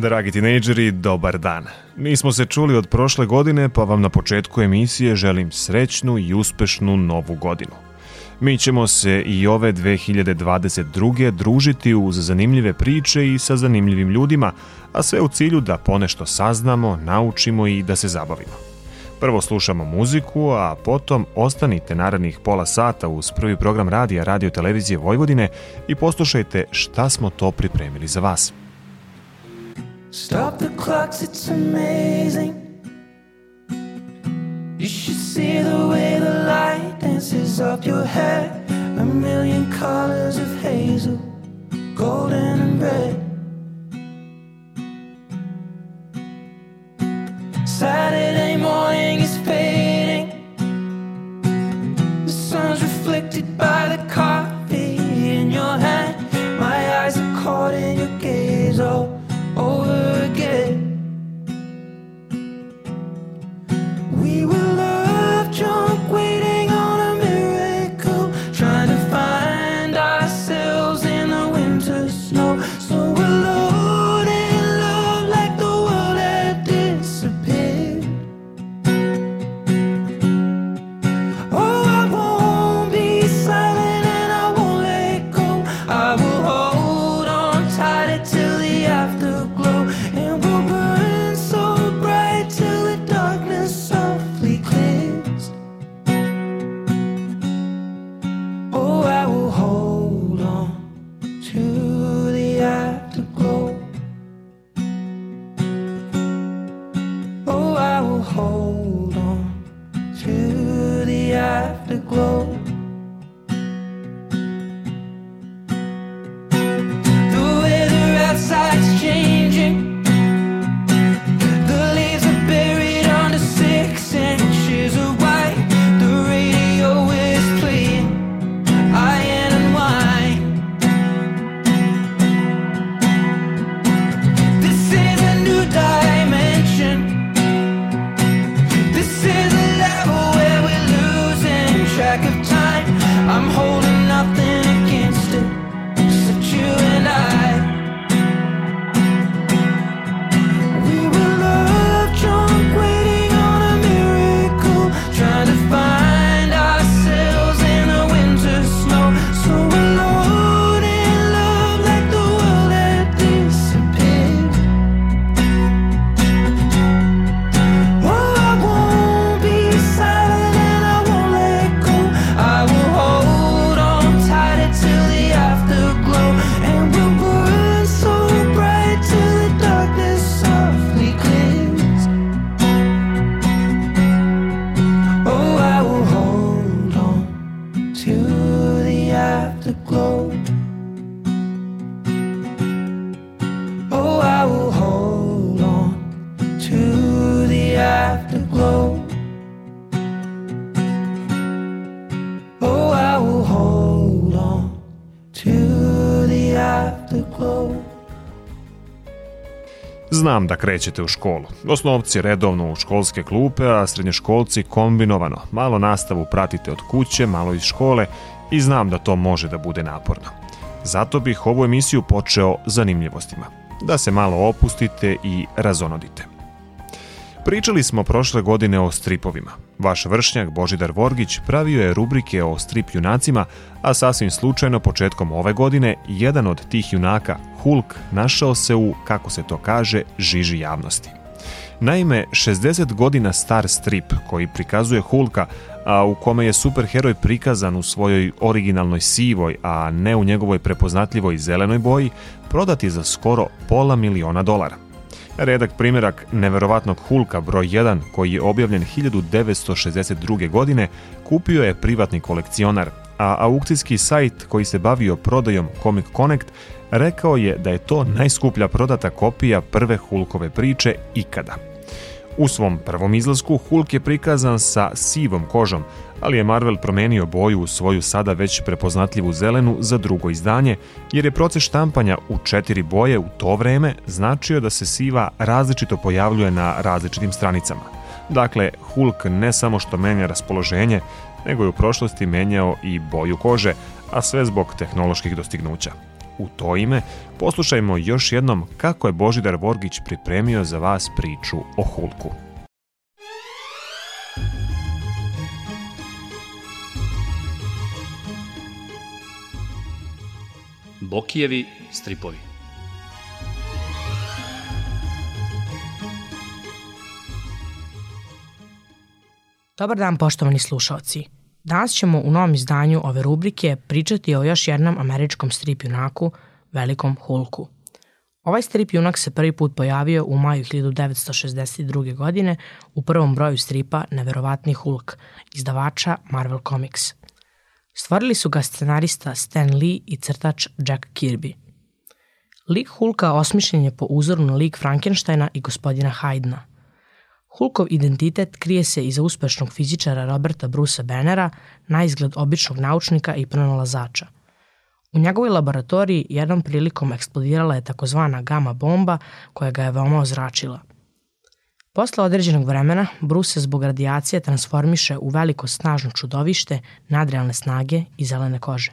Dragi tinejdžeri, dobar dan. Nismo se čuli od prošle godine, pa vam na početku emisije želim srećnu i uspešnu novu godinu. Mi ćemo se i ove 2022. družiti uz zanimljive priče i sa zanimljivim ljudima, a sve u cilju da ponešto saznamo, naučimo i da se zabavimo. Prvo slušamo muziku, a potom ostanite narednih pola sata uz prvi program radija Radio Televizije Vojvodine i poslušajte šta smo to pripremili za vas. Stop the clocks, it's amazing. You should see the way the light dances up your hair. A million colors of hazel, golden and red. Znam da krećete u školu. Osnovci redovno u školske klupe, a srednjoškolci kombinovano. Malo nastavu pratite od kuće, malo iz škole i znam da to može da bude naporno. Zato bih ovu emisiju počeo zanimljivostima. Da se malo opustite i razonodite. Pričali smo prošle godine o stripovima. Vaš vršnjak Božidar Vorgić pravio je rubrike o strip junacima, a sasvim slučajno početkom ove godine jedan od tih junaka, Hulk, našao se u, kako se to kaže, žiži javnosti. Naime, 60 godina star strip koji prikazuje Hulka, a u kome je superheroj prikazan u svojoj originalnoj sivoj, a ne u njegovoj prepoznatljivoj zelenoj boji, prodati za skoro pola miliona dolara. Redak primjerak neverovatnog Hulka broj 1, koji je objavljen 1962. godine, kupio je privatni kolekcionar, a aukcijski sajt koji se bavio prodajom Comic Connect rekao je da je to najskuplja prodata kopija prve Hulkove priče ikada. U svom prvom izlasku Hulk je prikazan sa sivom kožom, ali je Marvel promenio boju u svoju sada već prepoznatljivu zelenu za drugo izdanje, jer je proces štampanja u četiri boje u to vreme značio da se siva različito pojavljuje na različitim stranicama. Dakle, Hulk ne samo što menja raspoloženje, nego je u prošlosti menjao i boju kože, a sve zbog tehnoloških dostignuća. U to ime poslušajmo još jednom kako je Božidar Vorgić pripremio za vas priču o Hulku. Bokijevi stripovi. Dobar dan poštovani slušalci. Danas ćemo u novom izdanju ove rubrike pričati o još jednom američkom strip junaku, Velikom Hulku. Ovaj strip junak se prvi put pojavio u maju 1962. godine u prvom broju stripa Neverovatni Hulk, izdavača Marvel Comics – Stvorili su ga scenarista Stan Lee i crtač Jack Kirby. Lik Hulka osmišljen je po uzoru na lik Frankensteina i gospodina Haydna. Hulkov identitet krije se iza uspešnog fizičara Roberta Brusa Bennera, najizgled običnog naučnika i pronalazača. U njegovoj laboratoriji jednom prilikom eksplodirala je takozvana gama bomba koja ga je veoma ozračila – Posle određenog vremena, Bruce se zbog radijacije transformiše u veliko snažno čudovište nadrealne snage i zelene kože.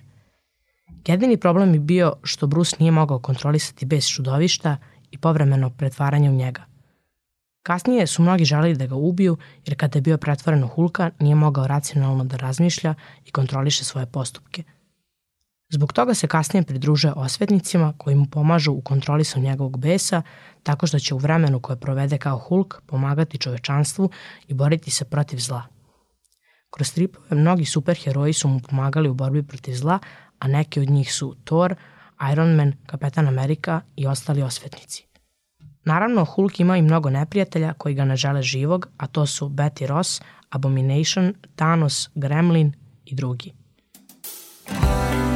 Jedini problem je bio što Bruce nije mogao kontrolisati bez čudovišta i povremeno pretvaranje u njega. Kasnije su mnogi želeli da ga ubiju, jer kada je bio pretvoren u Hulka, nije mogao racionalno da razmišlja i kontroliše svoje postupke – Zbog toga se kasnije pridružuje osvetnicima koji mu pomažu u kontrolisu njegovog besa tako što će u vremenu koje provede kao Hulk pomagati čovečanstvu i boriti se protiv zla. Kroz stripove mnogi superheroji su mu pomagali u borbi protiv zla, a neki od njih su Thor, Iron Man, Kapetan Amerika i ostali osvetnici. Naravno, Hulk ima i mnogo neprijatelja koji ga ne žele živog, a to su Betty Ross, Abomination, Thanos, Gremlin i drugi. Thank you.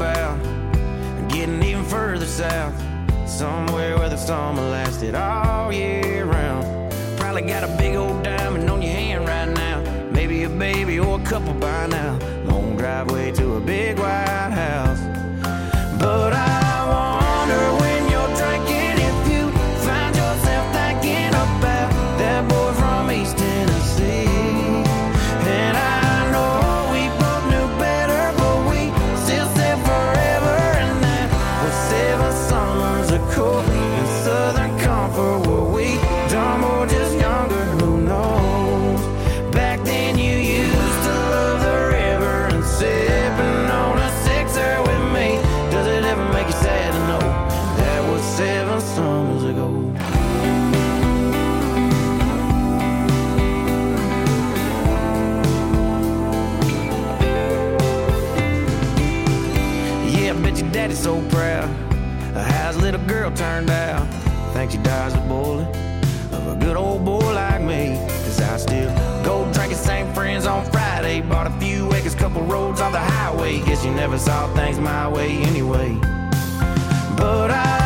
about getting even further south, somewhere where the summer lasted all year round. Probably got a big old diamond on your hand right now, maybe a baby or a couple by now. Long driveway to a big white house, but I. so proud of how his little girl turned out. Think she dies a bullet of a good old boy like me. Cause I still go drinking same friends on Friday. Bought a few acres, couple roads off the highway. Guess you never saw things my way anyway. But I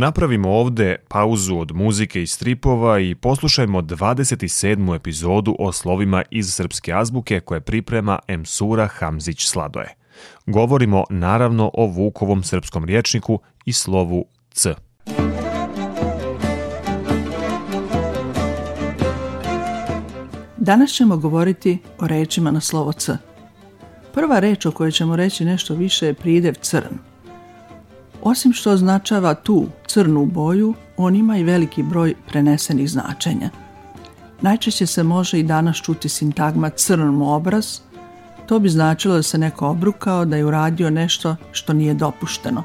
Napravimo ovde pauzu od muzike i stripova i poslušajmo 27. epizodu o slovima iz srpske azbuke koje priprema Emsura Hamzić Sladoje. Govorimo naravno o Vukovom srpskom riječniku i slovu C. Danas ćemo govoriti o rečima na slovo C. Prva reč o kojoj ćemo reći nešto više je pridev crn – Osim što označava tu crnu boju, on ima i veliki broj prenesenih značenja. Najčešće se može i danas čuti sintagma crn obraz, to bi značilo da se neko obrukao, da je uradio nešto što nije dopušteno.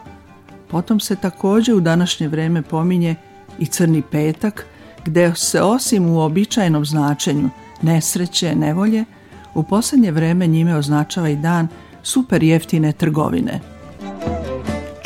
Potom se takođe u današnje vreme pominje i crni petak, gde se osim u običajnom značenju nesreće, nevolje, u posljednje vrijeme njime označava i dan super jeftine trgovine –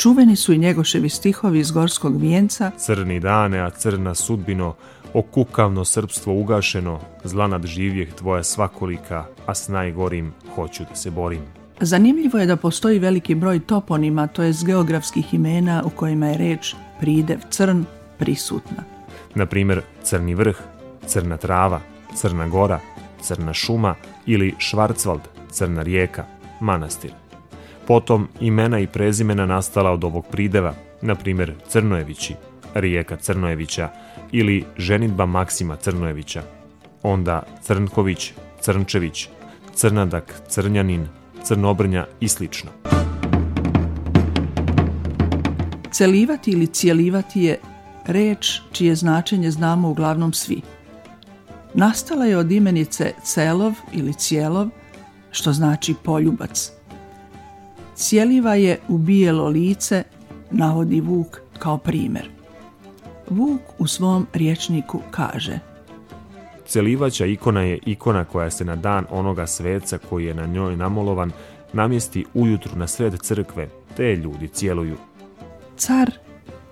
Čuveni su i njegoševi stihovi iz Gorskog vijenca Crni dane, a crna sudbino, okukavno srpstvo ugašeno, zla nad živjeh tvoja svakolika, a s najgorim hoću da se borim. Zanimljivo je da postoji veliki broj toponima, to je geografskih imena u kojima je reč pridev crn prisutna. Na primjer, crni vrh, crna trava, crna gora, crna šuma ili Švarcvald, crna rijeka, manastir potom imena i prezimena nastala od ovog prideva, na primjer Crnojevići, Rijeka Crnojevića ili ženitba Maksima Crnojevića, onda Crnković, Crnčević, Crnadak, Crnjanin, Crnobrnja i slično. Celivati ili cijelivati je reč čije značenje znamo uglavnom svi. Nastala je od imenice celov ili cijelov, što znači poljubac – Sjeliva je u bijelo lice, navodi Vuk kao primjer. Vuk u svom riječniku kaže Celivaća ikona je ikona koja se na dan onoga sveca koji je na njoj namolovan namjesti ujutru na sred crkve, te ljudi cijeluju. Car,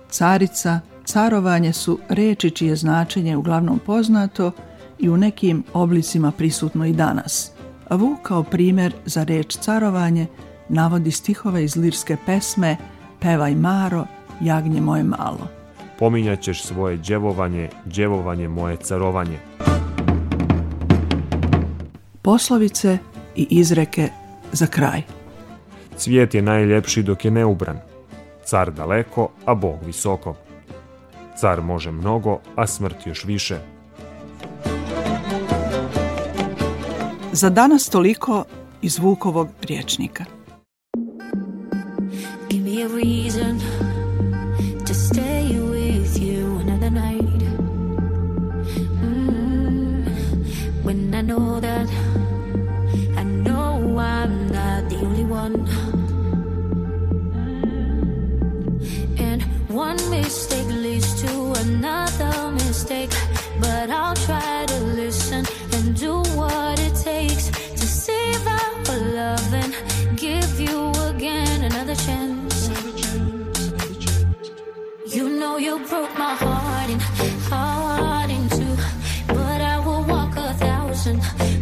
carica, carovanje su reči čije značenje uglavnom poznato i u nekim oblicima prisutno i danas. Vuk kao primjer za reč carovanje – navodi stihove iz lirske pesme Pevaj Maro, jagnje moje malo. Pominjaćeš svoje djevovanje, djevovanje moje carovanje. Poslovice i izreke za kraj. Cvijet je najljepši dok je neubran. Car daleko, a Bog visoko. Car može mnogo, a smrt još više. Za danas toliko iz Vukovog riječnika. reason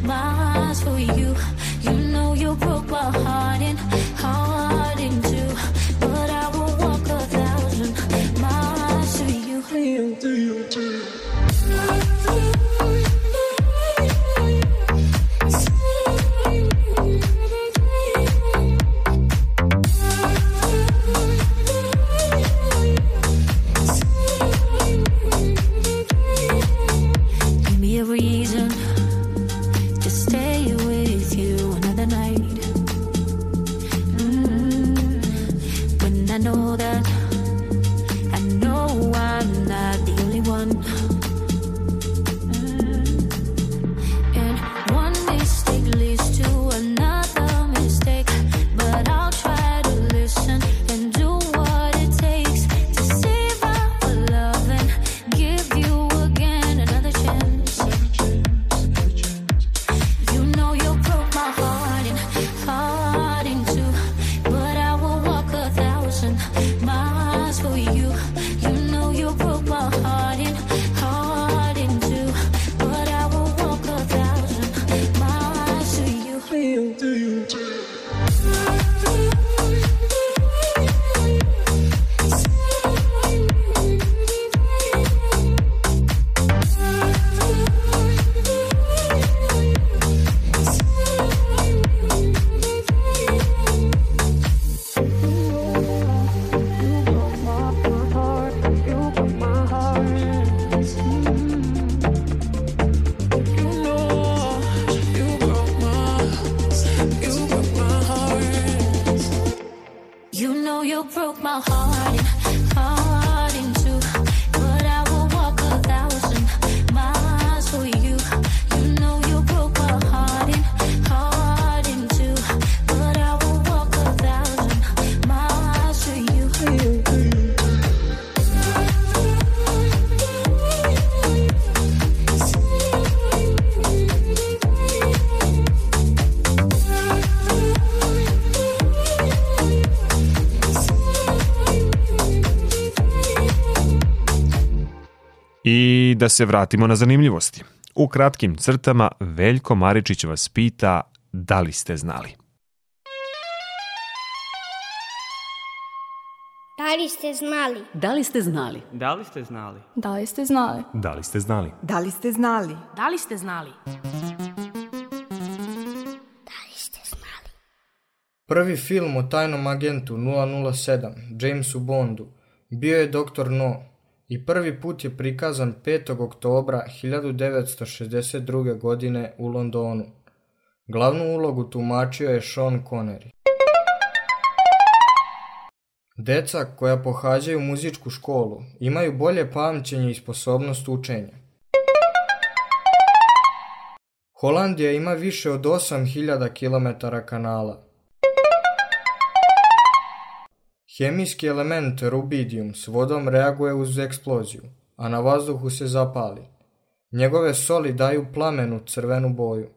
my eyes for you. You know you broke my heart and heart. da se vratimo na zanimljivosti. U kratkim crtama Veljko Maričić vas pita da li ste znali. Da li ste znali? Da li ste znali? Da li ste znali? Da li ste znali? Da li ste znali? Da li ste znali? Da li ste znali? Da Prvi film o tajnom agentu 007, Jamesu Bondu, bio je Dr. No, i prvi put je prikazan 5. oktobra 1962. godine u Londonu. Glavnu ulogu tumačio je Sean Connery. Deca koja pohađaju muzičku školu imaju bolje pamćenje i sposobnost učenja. Holandija ima više od 8000 km kanala. Hemijski element rubidijum s vodom reaguje uz eksploziju, a na vazduhu se zapali. Njegove soli daju plamenu crvenu boju.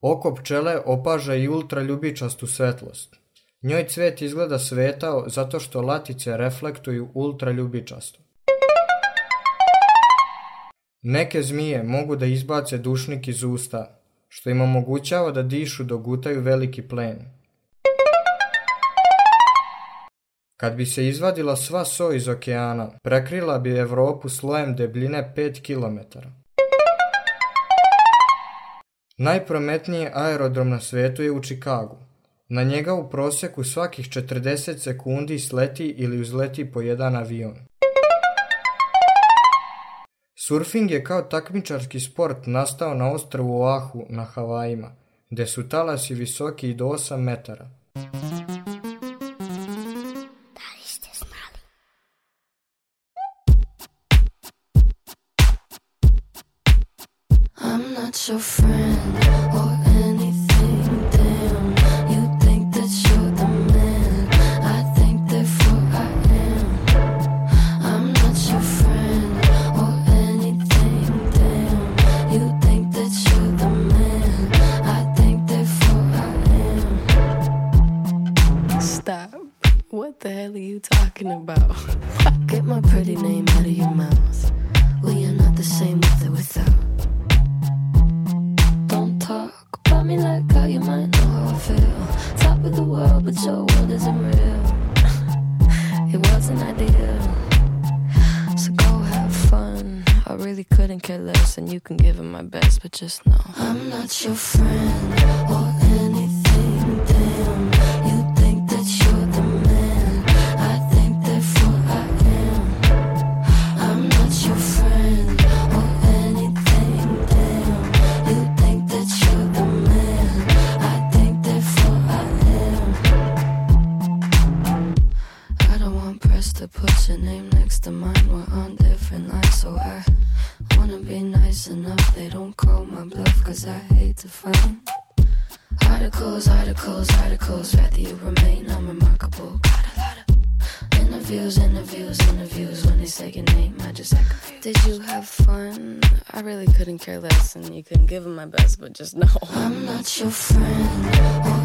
Oko pčele opaža i ultraljubičastu svetlost. Njoj cvet izgleda svetao zato što latice reflektuju ultraljubičasto. Neke zmije mogu da izbace dušnik iz usta, što im omogućava da dišu dok gutaju veliki plen. Kad bi se izvadila sva so iz okeana, prekrila bi Evropu slojem debljine 5 km. Najprometniji aerodrom na svetu je u Čikagu. Na njega u proseku svakih 40 sekundi sleti ili uzleti po jedan avion. Surfing je kao takmičarski sport nastao na ostrvu Oahu na Havajima, gde su talasi visoki i do 8 metara. your friend enough, they don't call my bluff, cause I hate to find articles, articles, articles. Rather you remain unremarkable. Got a lot of interviews, interviews, interviews. When they say your name, I just act confused. Did you have fun? I really couldn't care less, and you couldn't give them my best, but just know. I'm not your friend.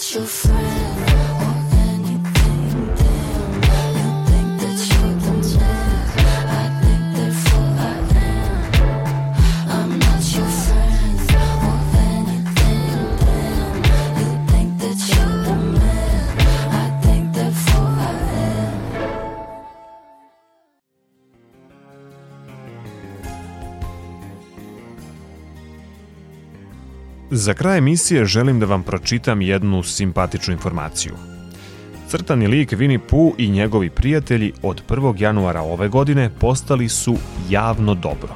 not your friend Za kraj emisije želim da vam pročitam jednu simpatičnu informaciju. Crtani lik Winnie Pooh i njegovi prijatelji od 1. januara ove godine postali su javno dobro.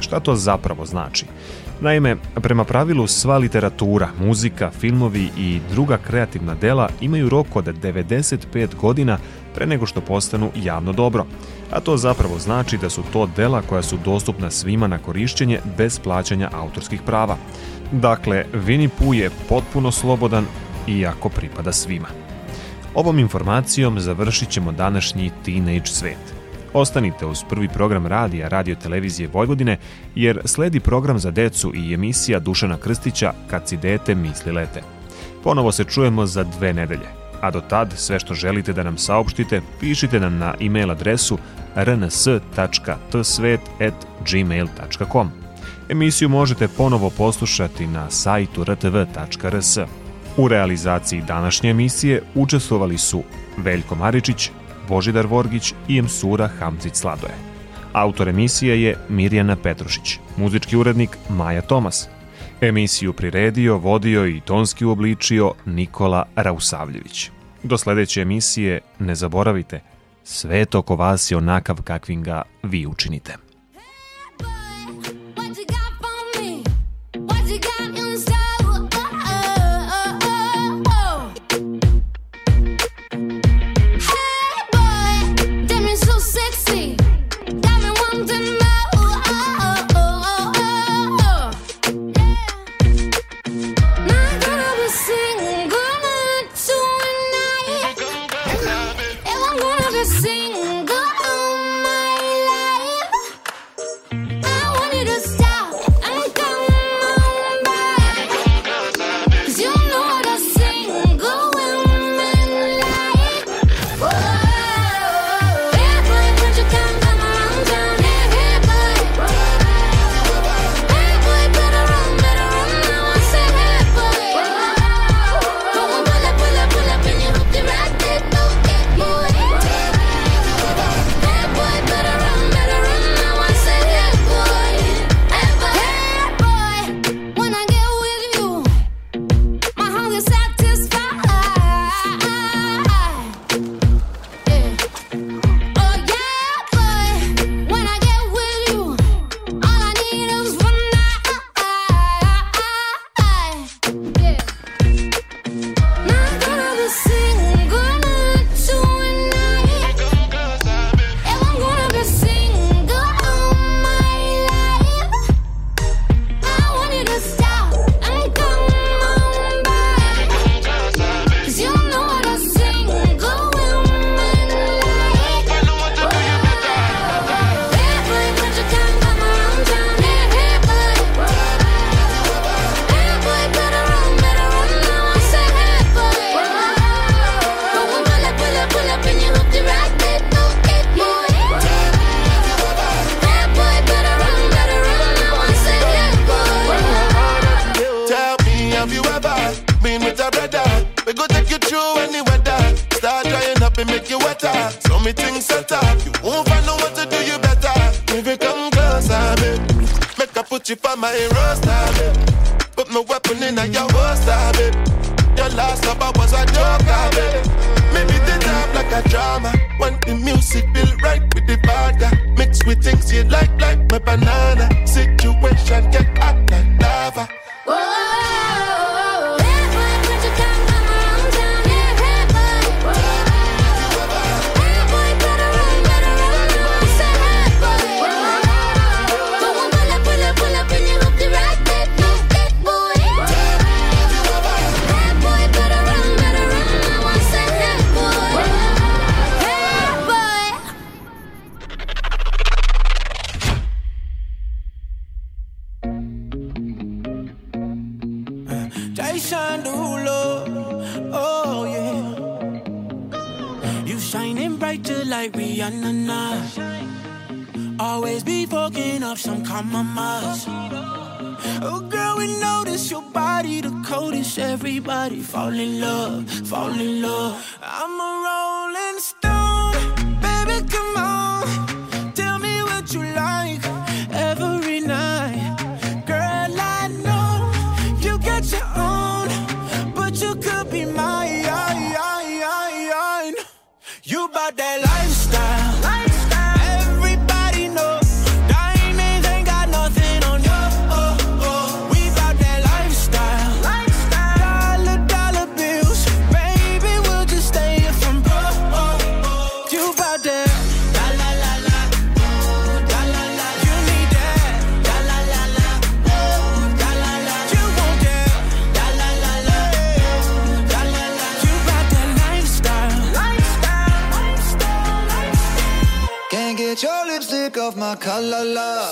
Šta to zapravo znači? Naime, prema pravilu sva literatura, muzika, filmovi i druga kreativna dela imaju rok od 95 godina pre nego što postanu javno dobro, a to zapravo znači da su to dela koja su dostupna svima na korišćenje bez plaćanja autorskih prava. Dakle, Winnie Pooh je potpuno slobodan iako pripada svima. Ovom informacijom završit ćemo današnji Teenage svet. Ostanite uz prvi program radija Radio Televizije Vojvodine, jer sledi program za decu i emisija Dušana Krstića Kad si dete misli lete. Ponovo se čujemo za dve nedelje. A do tad, sve što želite da nam saopštite, pišite nam na e-mail adresu rns.tsvet.gmail.com. Emisiju možete ponovo poslušati na sajtu rtv.rs. U realizaciji današnje emisije učestvovali su Veljko Maričić, Božidar Vorgić i Emsura Hamzić Sladoje. Autor emisije je Mirjana Petrušić, muzički urednik Maja Tomas. Emisiju priredio, vodio i tonski uobličio Nikola Rausavljević. Do sledeće emisije ne zaboravite, sve je to oko vas je onakav kakvim ga vi učinite. You bought that life. of my color love